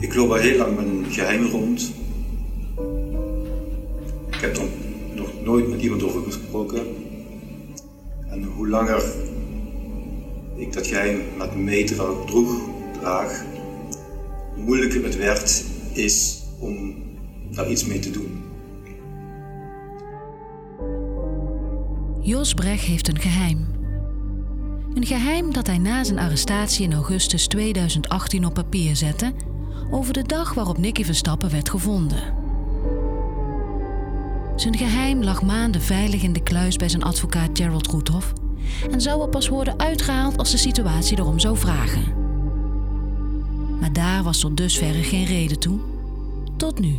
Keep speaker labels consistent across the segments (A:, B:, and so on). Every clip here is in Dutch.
A: Ik loop al heel lang een geheim rond. Ik heb er nog nooit met iemand over gesproken. En hoe langer ik dat geheim met me droeg, draag, hoe moeilijker het werd is om daar iets mee te doen.
B: Jos Brecht heeft een geheim. Een geheim dat hij na zijn arrestatie in augustus 2018 op papier zette over de dag waarop Nicky Verstappen werd gevonden. Zijn geheim lag maanden veilig in de kluis bij zijn advocaat Gerald Roethoff en zou er pas worden uitgehaald als de situatie erom zou vragen. Maar daar was tot dusverre geen reden toe. Tot nu.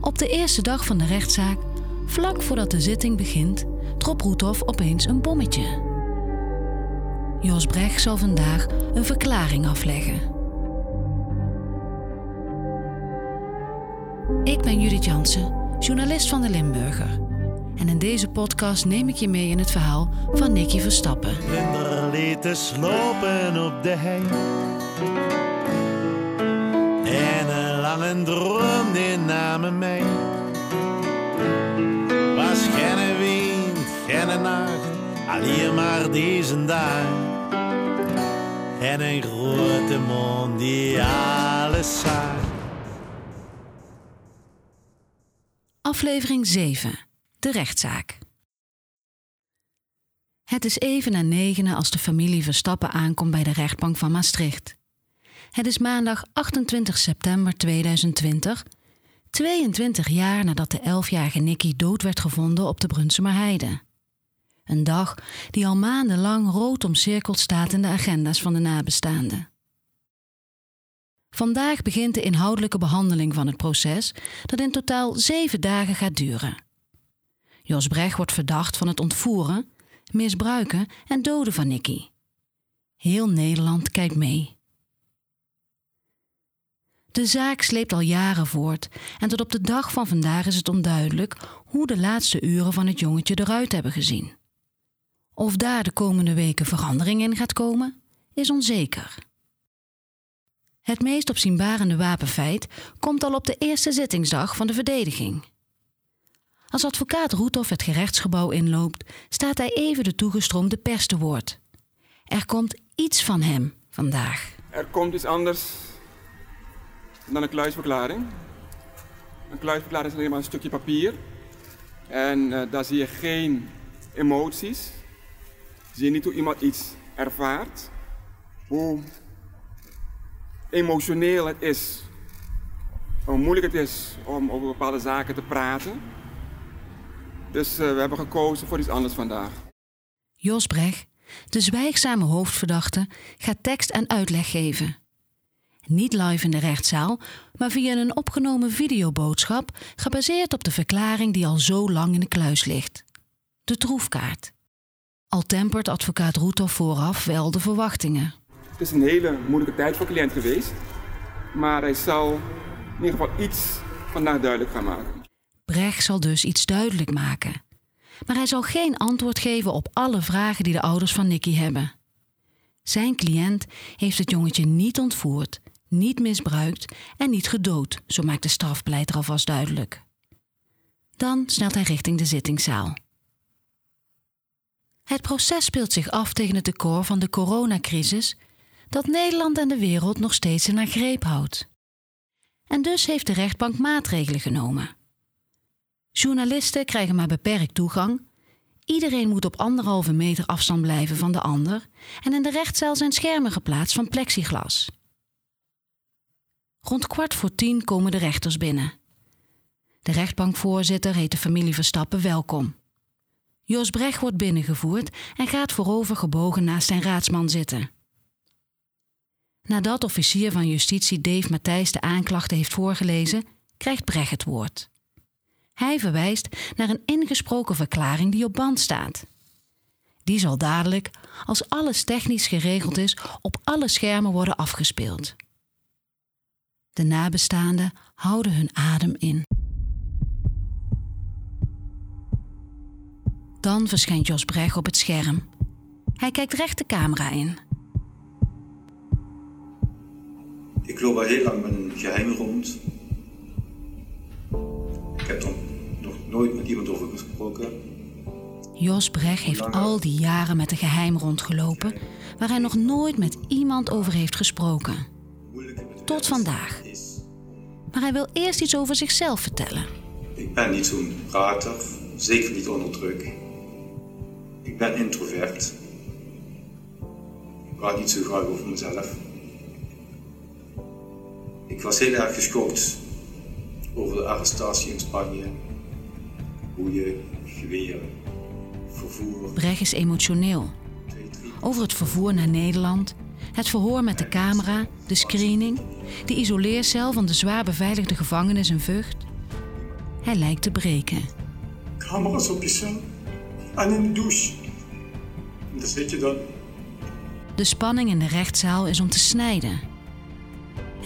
B: Op de eerste dag van de rechtszaak, vlak voordat de zitting begint, trok Roethoff opeens een bommetje. Jos Brecht zal vandaag een verklaring afleggen. Ik ben Judith Jansen, journalist van de Limburger. En in deze podcast neem ik je mee in het verhaal van Nicky Verstappen.
C: Vlinder lieten slopen op de hei. En een lange droom die namen mij. Was geen wind, geen nacht, alleen maar deze dag. En een grote mond die alles zag.
B: Aflevering 7. De rechtszaak. Het is even na negenen als de familie Verstappen aankomt bij de rechtbank van Maastricht. Het is maandag 28 september 2020, 22 jaar nadat de 11-jarige Nicky dood werd gevonden op de Brunsumer Heide. Een dag die al maandenlang rood omcirkeld staat in de agenda's van de nabestaanden. Vandaag begint de inhoudelijke behandeling van het proces, dat in totaal zeven dagen gaat duren. Jos Brecht wordt verdacht van het ontvoeren, misbruiken en doden van Nicky. Heel Nederland kijkt mee. De zaak sleept al jaren voort en tot op de dag van vandaag is het onduidelijk hoe de laatste uren van het jongetje eruit hebben gezien. Of daar de komende weken verandering in gaat komen, is onzeker. Het meest opzienbarende wapenfeit komt al op de eerste zittingsdag van de verdediging. Als advocaat Roethoff het gerechtsgebouw inloopt, staat hij even de toegestroomde pers te woord. Er komt iets van hem vandaag.
D: Er komt iets anders dan een kluisverklaring. Een kluisverklaring is alleen maar een stukje papier. En uh, daar zie je geen emoties. Zie je niet hoe iemand iets ervaart. Emotioneel het is. Hoe moeilijk het is om over bepaalde zaken te praten. Dus uh, we hebben gekozen voor iets anders vandaag.
B: Jos Brecht, de zwijgzame hoofdverdachte, gaat tekst en uitleg geven. Niet live in de rechtszaal, maar via een opgenomen videoboodschap gebaseerd op de verklaring die al zo lang in de kluis ligt. De troefkaart. Al tempert advocaat Roethoff vooraf wel de verwachtingen.
D: Het is een hele moeilijke tijd voor cliënt geweest, maar hij zal in ieder geval iets vandaag duidelijk gaan maken.
B: Brecht zal dus iets duidelijk maken. Maar hij zal geen antwoord geven op alle vragen die de ouders van Nicky hebben. Zijn cliënt heeft het jongetje niet ontvoerd, niet misbruikt en niet gedood, zo maakt de strafpleiter alvast duidelijk. Dan snelt hij richting de zittingszaal. Het proces speelt zich af tegen het decor van de coronacrisis dat Nederland en de wereld nog steeds in haar greep houdt. En dus heeft de rechtbank maatregelen genomen. Journalisten krijgen maar beperkt toegang. Iedereen moet op anderhalve meter afstand blijven van de ander. En in de rechtszaal zijn schermen geplaatst van plexiglas. Rond kwart voor tien komen de rechters binnen. De rechtbankvoorzitter heet de familie Verstappen welkom. Jos Brecht wordt binnengevoerd en gaat voorover gebogen naast zijn raadsman zitten. Nadat officier van justitie Dave Matthijs de aanklachten heeft voorgelezen, krijgt Brecht het woord. Hij verwijst naar een ingesproken verklaring die op band staat. Die zal dadelijk, als alles technisch geregeld is, op alle schermen worden afgespeeld. De nabestaanden houden hun adem in. Dan verschijnt Jos Brecht op het scherm. Hij kijkt recht de camera in.
A: Ik loop al heel lang met een geheim rond. Ik heb er nog nooit met iemand over gesproken.
B: Jos Brecht heeft al die jaren met een geheim rondgelopen waar hij nog nooit met iemand over heeft gesproken. Tot vandaag. Maar hij wil eerst iets over zichzelf vertellen.
A: Ik ben niet zo'n prater, zeker niet onder druk. Ik ben introvert. Ik praat niet zo graag over mezelf. Ik was heel erg geschokt over de arrestatie in Spanje. Hoe je geweren, vervoer.
B: Brecht is emotioneel. Over het vervoer naar Nederland, het verhoor met de camera, de screening, de isoleercel van de zwaar beveiligde gevangenis in Vught. Hij lijkt te breken.
E: Camera's op je cel en in de douche. En daar zit je dan.
B: De spanning in de rechtszaal is om te snijden.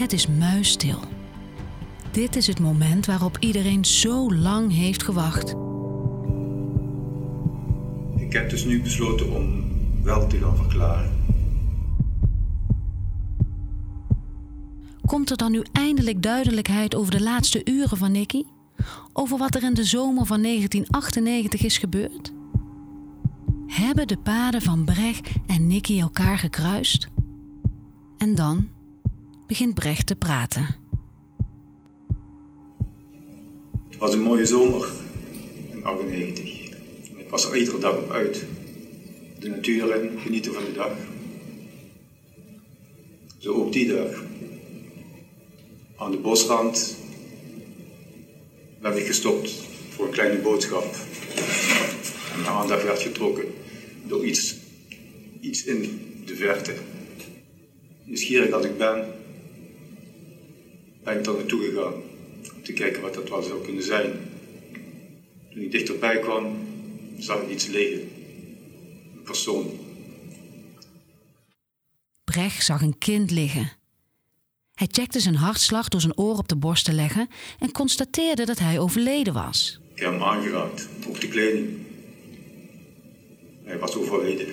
B: Het is muisstil. Dit is het moment waarop iedereen zo lang heeft gewacht.
A: Ik heb dus nu besloten om wel te gaan verklaren.
B: Komt er dan nu eindelijk duidelijkheid over de laatste uren van Nicky? Over wat er in de zomer van 1998 is gebeurd? Hebben de paden van Brecht en Nicky elkaar gekruist? En dan begint Brecht te praten.
A: Het was een mooie zomer in 98. Ik was er iedere dag op uit. De natuur in, genieten van de dag. Zo ook die dag. Aan de bosrand ben ik gestopt voor een kleine boodschap. En mijn aandacht werd getrokken door iets, iets in de verte. Nieuwsgierig als ik ben, ben ik daar naartoe gegaan om te kijken wat dat wel zou kunnen zijn. Toen ik dichterbij kwam, zag ik iets liggen. Een persoon.
B: Brecht zag een kind liggen. Hij checkte zijn hartslag door zijn oor op de borst te leggen en constateerde dat hij overleden was.
A: Ik heb hem aangeraakt, ook de kleding. Hij was overleden.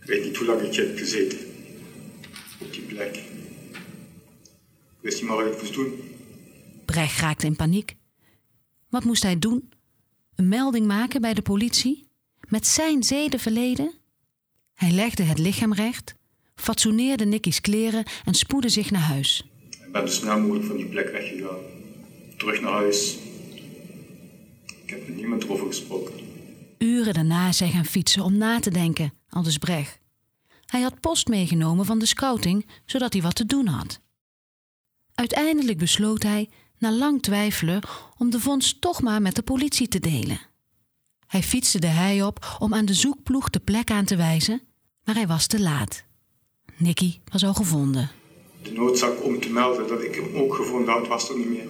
A: Ik weet niet hoe lang ik heb gezeten op die plek. Wist niet meer wat ik moest doen.
B: Brecht raakte in paniek. Wat moest hij doen? Een melding maken bij de politie? Met zijn zedenverleden? Hij legde het lichaam recht, fatsoeneerde Nicky's kleren en spoedde zich naar huis.
A: Ik ben zo snel mogelijk van die plek weggegaan. Terug naar huis. Ik heb met niemand erover gesproken.
B: Uren daarna hij gaan fietsen om na te denken, aldus Brecht. Hij had post meegenomen van de scouting, zodat hij wat te doen had. Uiteindelijk besloot hij, na lang twijfelen, om de vondst toch maar met de politie te delen. Hij fietste de hei op om aan de zoekploeg de plek aan te wijzen, maar hij was te laat. Nicky was al gevonden.
A: De noodzaak om te melden dat ik hem ook gevonden had, was er niet meer.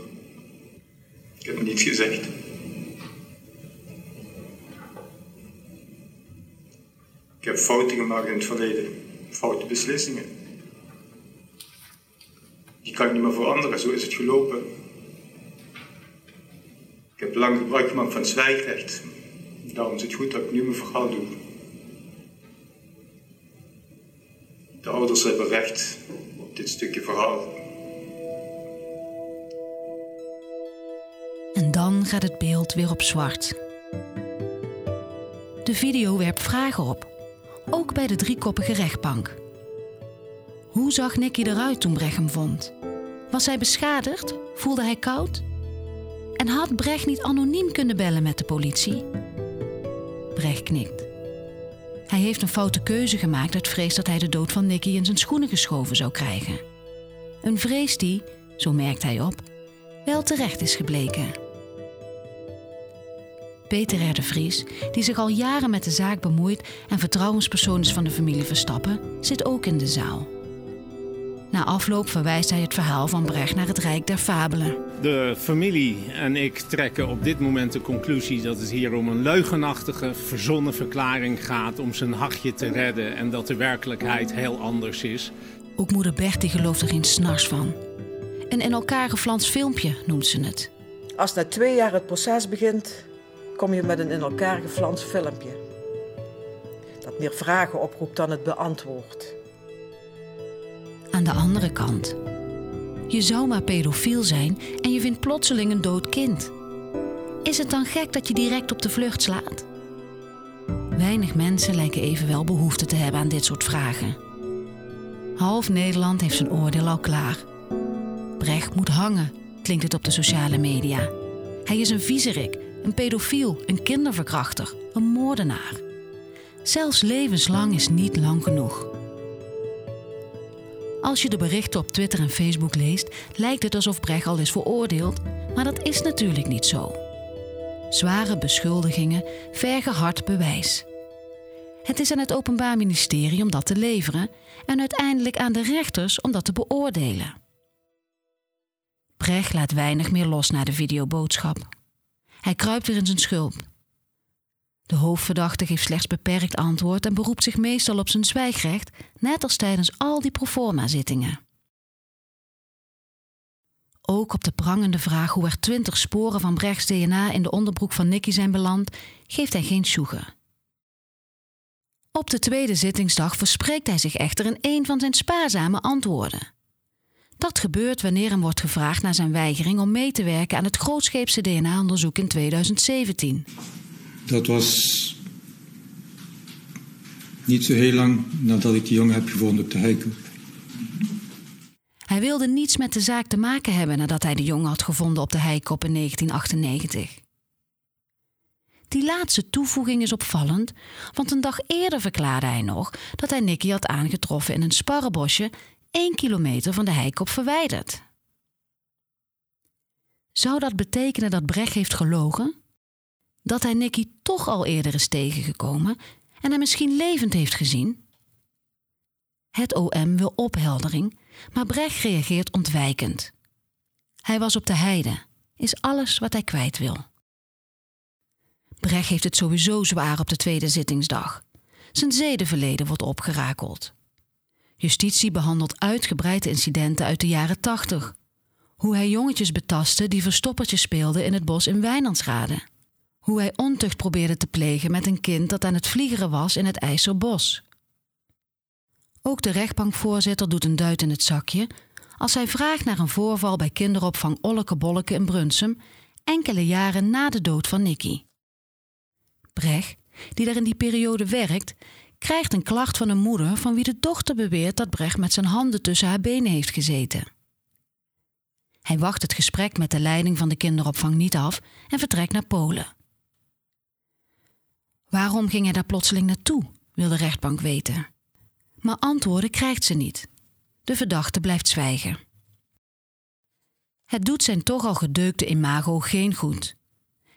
A: Ik heb niets gezegd. Ik heb fouten gemaakt in het verleden. Foute beslissingen. Die kan niet meer veranderen, zo is het gelopen. Ik heb lang gebruik gemaakt van zwijgrecht. Daarom is het goed dat ik nu mijn verhaal doe. De ouders hebben recht op dit stukje verhaal.
B: En dan gaat het beeld weer op zwart. De video werpt vragen op, ook bij de driekoppige rechtbank. Hoe zag Nicky eruit toen Brecht hem vond? Was hij beschadigd? Voelde hij koud? En had Brecht niet anoniem kunnen bellen met de politie? Brecht knikt. Hij heeft een foute keuze gemaakt uit vrees dat hij de dood van Nicky in zijn schoenen geschoven zou krijgen. Een vrees die, zo merkt hij op, wel terecht is gebleken. Peter R. de Vries, die zich al jaren met de zaak bemoeit en vertrouwenspersoon is van de familie Verstappen, zit ook in de zaal. Na afloop verwijst hij het verhaal van Brecht naar het Rijk der Fabelen.
F: De familie en ik trekken op dit moment de conclusie dat het hier om een leugenachtige, verzonnen verklaring gaat om zijn hachje te redden en dat de werkelijkheid heel anders is.
B: Ook moeder Bertie gelooft er geen snars van. Een in elkaar geflanst filmpje noemt ze het.
G: Als na twee jaar het proces begint, kom je met een in elkaar geflanst filmpje. Dat meer vragen oproept dan het beantwoordt.
B: Aan de andere kant. Je zou maar pedofiel zijn en je vindt plotseling een dood kind. Is het dan gek dat je direct op de vlucht slaat? Weinig mensen lijken evenwel behoefte te hebben aan dit soort vragen. Half Nederland heeft zijn oordeel al klaar. Brecht moet hangen, klinkt het op de sociale media. Hij is een viezerik, een pedofiel, een kinderverkrachter, een moordenaar. Zelfs levenslang is niet lang genoeg. Als je de berichten op Twitter en Facebook leest, lijkt het alsof Brecht al is veroordeeld, maar dat is natuurlijk niet zo. Zware beschuldigingen vergen hard bewijs. Het is aan het Openbaar Ministerie om dat te leveren en uiteindelijk aan de rechters om dat te beoordelen. Brecht laat weinig meer los na de videoboodschap. Hij kruipt weer in zijn schulp. De hoofdverdachte geeft slechts beperkt antwoord en beroept zich meestal op zijn zwijgrecht, net als tijdens al die proforma-zittingen. Ook op de prangende vraag hoe er twintig sporen van Brechts DNA in de onderbroek van Nicky zijn beland, geeft hij geen sjoegen. Op de tweede zittingsdag verspreekt hij zich echter in een van zijn spaarzame antwoorden. Dat gebeurt wanneer hem wordt gevraagd naar zijn weigering om mee te werken aan het grootscheepse DNA-onderzoek in 2017.
H: Dat was niet zo heel lang nadat ik die jongen heb gevonden op de heikop.
B: Hij wilde niets met de zaak te maken hebben nadat hij de jongen had gevonden op de heikop in 1998. Die laatste toevoeging is opvallend, want een dag eerder verklaarde hij nog dat hij Nicky had aangetroffen in een sparrenbosje één kilometer van de heikop verwijderd. Zou dat betekenen dat Brecht heeft gelogen? Dat hij Nicky toch al eerder is tegengekomen en hem misschien levend heeft gezien? Het OM wil opheldering, maar Brecht reageert ontwijkend. Hij was op de heide, is alles wat hij kwijt wil. Brecht heeft het sowieso zwaar op de tweede zittingsdag. Zijn zedenverleden wordt opgerakeld. Justitie behandelt uitgebreide incidenten uit de jaren tachtig. Hoe hij jongetjes betastte die verstoppertjes speelden in het bos in Wijnandsrade. Hoe hij ontucht probeerde te plegen met een kind dat aan het vliegeren was in het IJzerbos. Ook de rechtbankvoorzitter doet een duit in het zakje als hij vraagt naar een voorval bij kinderopvang Olleke Bolleke in Brunsum, enkele jaren na de dood van Nicky. Brecht, die daar in die periode werkt, krijgt een klacht van een moeder van wie de dochter beweert dat Brecht met zijn handen tussen haar benen heeft gezeten. Hij wacht het gesprek met de leiding van de kinderopvang niet af en vertrekt naar Polen. Waarom ging hij daar plotseling naartoe, wil de rechtbank weten. Maar antwoorden krijgt ze niet. De verdachte blijft zwijgen. Het doet zijn toch al gedeukte imago geen goed.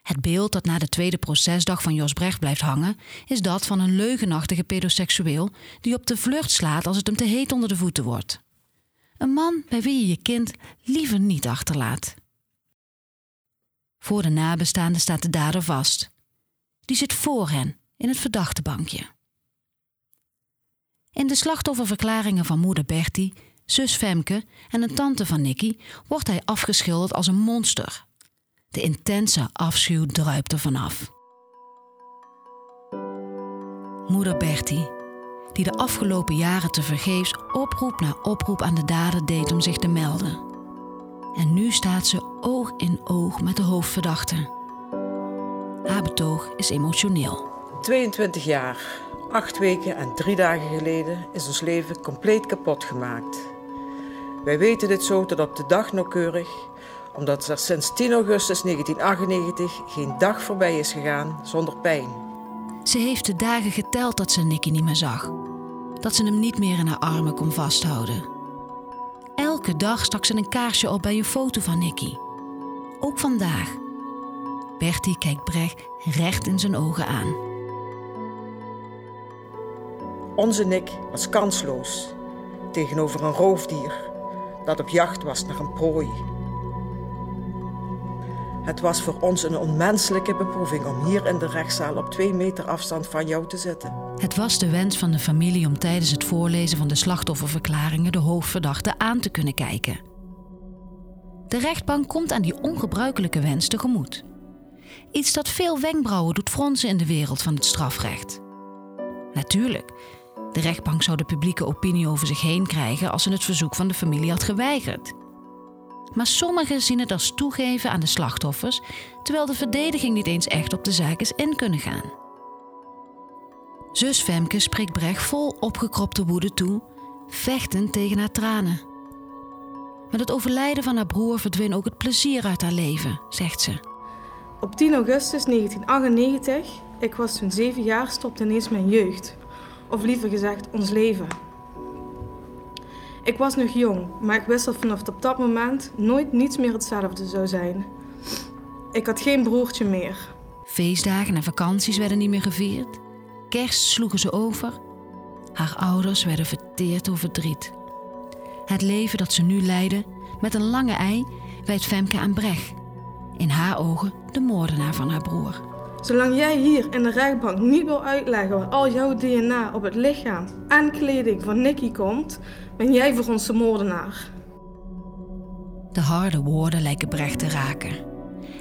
B: Het beeld dat na de tweede procesdag van Jos Brecht blijft hangen, is dat van een leugenachtige pedoseksueel die op de vlucht slaat als het hem te heet onder de voeten wordt. Een man bij wie je je kind liever niet achterlaat. Voor de nabestaanden staat de dader vast. Die zit voor hen in het verdachtebankje. In de slachtofferverklaringen van moeder Bertie, zus Femke en een tante van Nicky wordt hij afgeschilderd als een monster de intense afschuw druipt er vanaf. Moeder Bertie, die de afgelopen jaren tevergeefs oproep na oproep aan de dader deed om zich te melden. En nu staat ze oog in oog met de hoofdverdachte. Haar betoog is emotioneel.
G: 22 jaar, 8 weken en 3 dagen geleden is ons leven compleet kapot gemaakt. Wij weten dit zo tot op de dag nauwkeurig omdat er sinds 10 augustus 1998 geen dag voorbij is gegaan zonder pijn.
B: Ze heeft de dagen geteld dat ze Nicky niet meer zag. Dat ze hem niet meer in haar armen kon vasthouden. Elke dag stak ze een kaarsje op bij een foto van Nicky. Ook vandaag. Bertie kijkt Brecht recht in zijn ogen aan.
G: Onze Nick was kansloos tegenover een roofdier dat op jacht was naar een prooi. Het was voor ons een onmenselijke beproeving om hier in de rechtszaal op twee meter afstand van jou te zitten.
B: Het was de wens van de familie om tijdens het voorlezen van de slachtofferverklaringen de hoofdverdachte aan te kunnen kijken. De rechtbank komt aan die ongebruikelijke wens tegemoet. Iets dat veel wenkbrauwen doet fronsen in de wereld van het strafrecht. Natuurlijk, De rechtbank zou de publieke opinie over zich heen krijgen als ze het verzoek van de familie had geweigerd. Maar sommigen zien het als toegeven aan de slachtoffers, terwijl de verdediging niet eens echt op de zaak is in kunnen gaan. Zus Femke spreekt Brecht vol opgekropte woede toe, vechtend tegen haar tranen. Met het overlijden van haar broer verdween ook het plezier uit haar leven, zegt ze.
I: Op 10 augustus 1998, ik was toen zeven jaar, stopte ineens mijn jeugd. Of liever gezegd, ons leven. Ik was nog jong, maar ik wist dat vanaf dat moment nooit niets meer hetzelfde zou zijn. Ik had geen broertje meer.
B: Feestdagen en vakanties werden niet meer gevierd. Kerst sloegen ze over. Haar ouders werden verteerd door verdriet. Het leven dat ze nu leiden, met een lange ei, wijdt Femke aan Brecht. In haar ogen de moordenaar van haar broer.
I: Zolang jij hier in de rechtbank niet wil uitleggen waar al jouw DNA op het lichaam en kleding van Nicky komt, ben jij voor ons de moordenaar.
B: De harde woorden lijken Brecht te raken.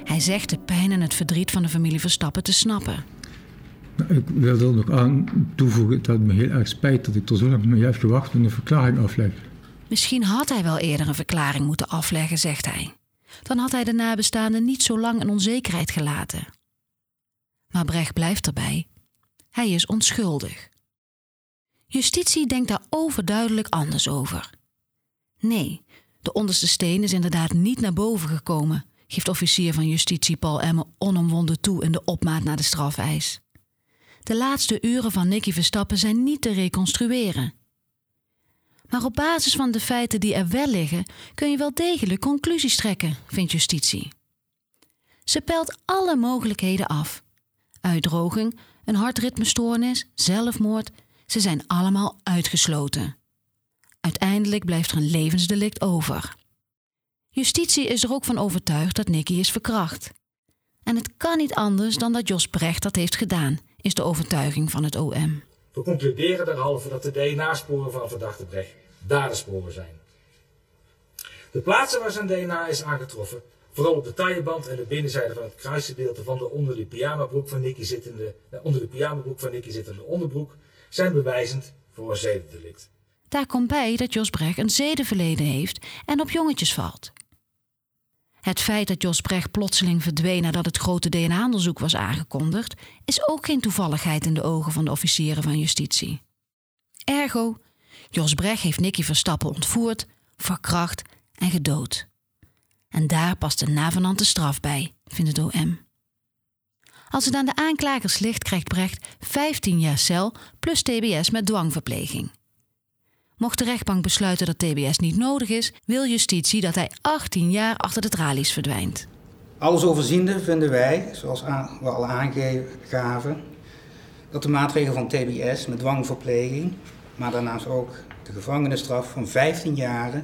B: Hij zegt de pijn en het verdriet van de familie Verstappen te snappen.
H: Nou, ik wil er nog aan toevoegen dat het me heel erg spijt dat ik er zo lang mee heb gewacht met een verklaring afleg.
B: Misschien had hij wel eerder een verklaring moeten afleggen, zegt hij. Dan had hij de nabestaanden niet zo lang in onzekerheid gelaten. Maar Brecht blijft erbij. Hij is onschuldig. Justitie denkt daar overduidelijk anders over. Nee, de onderste steen is inderdaad niet naar boven gekomen, geeft officier van justitie Paul Emmer onomwonden toe in de opmaat naar de strafeis. De laatste uren van Nicky Verstappen zijn niet te reconstrueren. Maar op basis van de feiten die er wel liggen, kun je wel degelijk conclusies trekken, vindt justitie. Ze pelt alle mogelijkheden af. Uitdroging, een hartritmestoornis, zelfmoord, ze zijn allemaal uitgesloten. Uiteindelijk blijft er een levensdelict over. Justitie is er ook van overtuigd dat Nicky is verkracht. En het kan niet anders dan dat Jos Brecht dat heeft gedaan, is de overtuiging van het OM.
J: We concluderen derhalve dat de DNA-sporen van verdachte Brecht dadersporen zijn. De plaatsen waar zijn DNA is aangetroffen, vooral op de tailleband en de binnenzijde van het kruisgedeelte van de onder de pyjamabroek van Nicky zittende, eh, onder de pyjamabroek van Nicky zittende onderbroek, zijn bewijzend voor een zedendelict.
B: Daar komt bij dat Jos Brecht een zedenverleden heeft en op jongetjes valt. Het feit dat Jos Brecht plotseling verdween nadat het grote DNA-onderzoek was aangekondigd, is ook geen toevalligheid in de ogen van de officieren van justitie. Ergo, Jos Brecht heeft Nicky Verstappen ontvoerd, verkracht en gedood. En daar past een navenante straf bij, vindt het OM. Als het aan de aanklagers ligt, krijgt Brecht 15 jaar cel plus TBS met dwangverpleging. Mocht de rechtbank besluiten dat TBS niet nodig is, wil justitie dat hij 18 jaar achter de tralies verdwijnt.
K: Alles overziende vinden wij, zoals we al aangaven, dat de maatregel van TBS met dwangverpleging, maar daarnaast ook de gevangenisstraf van 15 jaren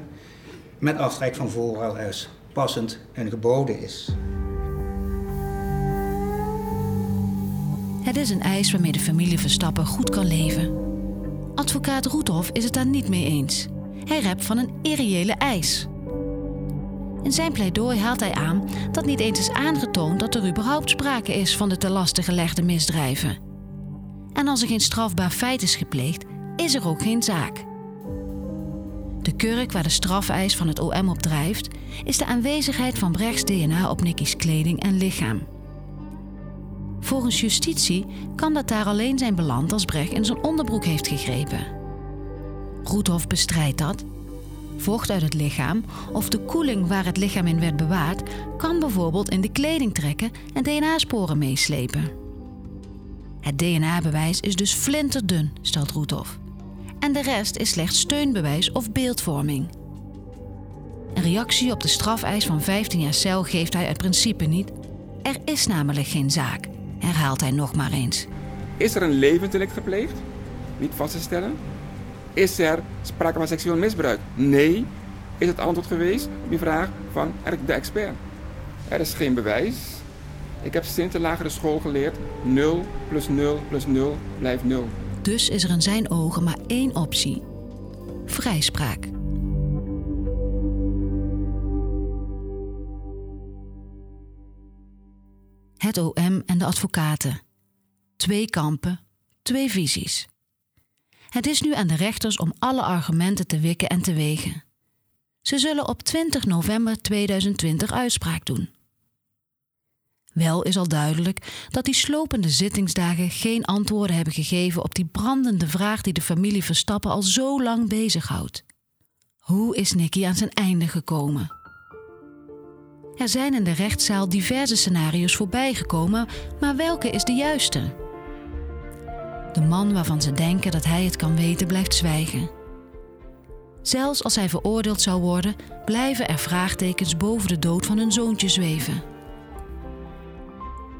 K: met aftrek van voorhuis passend en geboden is.
B: Het is een eis waarmee de familie Verstappen goed kan leven. Advocaat Roethoff is het daar niet mee eens. Hij rept van een irreële eis. In zijn pleidooi haalt hij aan dat niet eens is aangetoond dat er überhaupt sprake is van de te laste gelegde misdrijven. En als er geen strafbaar feit is gepleegd, is er ook geen zaak. De kurk waar de strafeis van het OM op drijft, is de aanwezigheid van Brechts DNA op Nicky's kleding en lichaam. Volgens justitie kan dat daar alleen zijn beland als Brecht in zijn onderbroek heeft gegrepen. Roethoff bestrijdt dat. Vocht uit het lichaam of de koeling waar het lichaam in werd bewaard kan bijvoorbeeld in de kleding trekken en DNA-sporen meeslepen. Het DNA-bewijs is dus flinterdun, stelt Roethoff. En de rest is slechts steunbewijs of beeldvorming. Een reactie op de strafeis van 15 jaar cel geeft hij uit principe niet. Er is namelijk geen zaak herhaalt hij nog maar eens.
D: Is er een levensdelict gepleegd? Niet vast te stellen. Is er sprake van seksueel misbruik? Nee, is het antwoord geweest op je vraag van de expert. Er is geen bewijs. Ik heb sinds de lagere school geleerd: 0 plus 0 plus 0 blijft 0.
B: Dus is er in zijn ogen maar één optie: vrijspraak. OM en de advocaten. Twee kampen, twee visies. Het is nu aan de rechters om alle argumenten te wikken en te wegen. Ze zullen op 20 november 2020 uitspraak doen. Wel is al duidelijk dat die slopende zittingsdagen geen antwoorden hebben gegeven op die brandende vraag die de familie Verstappen al zo lang bezighoudt. Hoe is Nicky aan zijn einde gekomen? Er zijn in de rechtszaal diverse scenario's voorbijgekomen, maar welke is de juiste? De man waarvan ze denken dat hij het kan weten, blijft zwijgen. Zelfs als hij veroordeeld zou worden, blijven er vraagtekens boven de dood van hun zoontje zweven.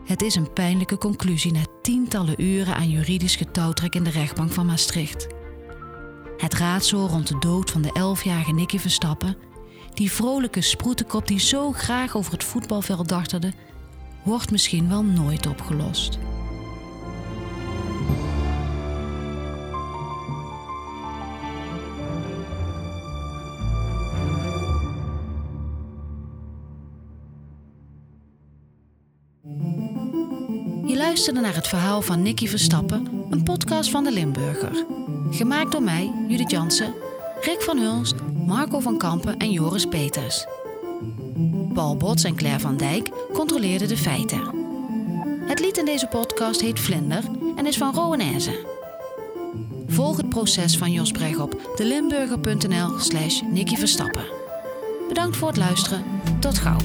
B: Het is een pijnlijke conclusie na tientallen uren aan juridisch getouwtrek in de rechtbank van Maastricht. Het raadsel rond de dood van de elfjarige Nicky Verstappen, die vrolijke sproetenkop die zo graag over het voetbalveld dartelde, wordt misschien wel nooit opgelost. Je luisterde naar het verhaal van Nicky Verstappen, een podcast van de Limburger. Gemaakt door mij, Judith Jansen, Rick van Hulst, Marco van Kampen en Joris Peters. Paul Bots en Claire van Dijk controleerden de feiten. Het lied in deze podcast heet Vlinder en is van Rowanese. Volg het proces van Jos Brecht op delimburger.nl slash Nicky Verstappen. Bedankt voor het luisteren. Tot gauw.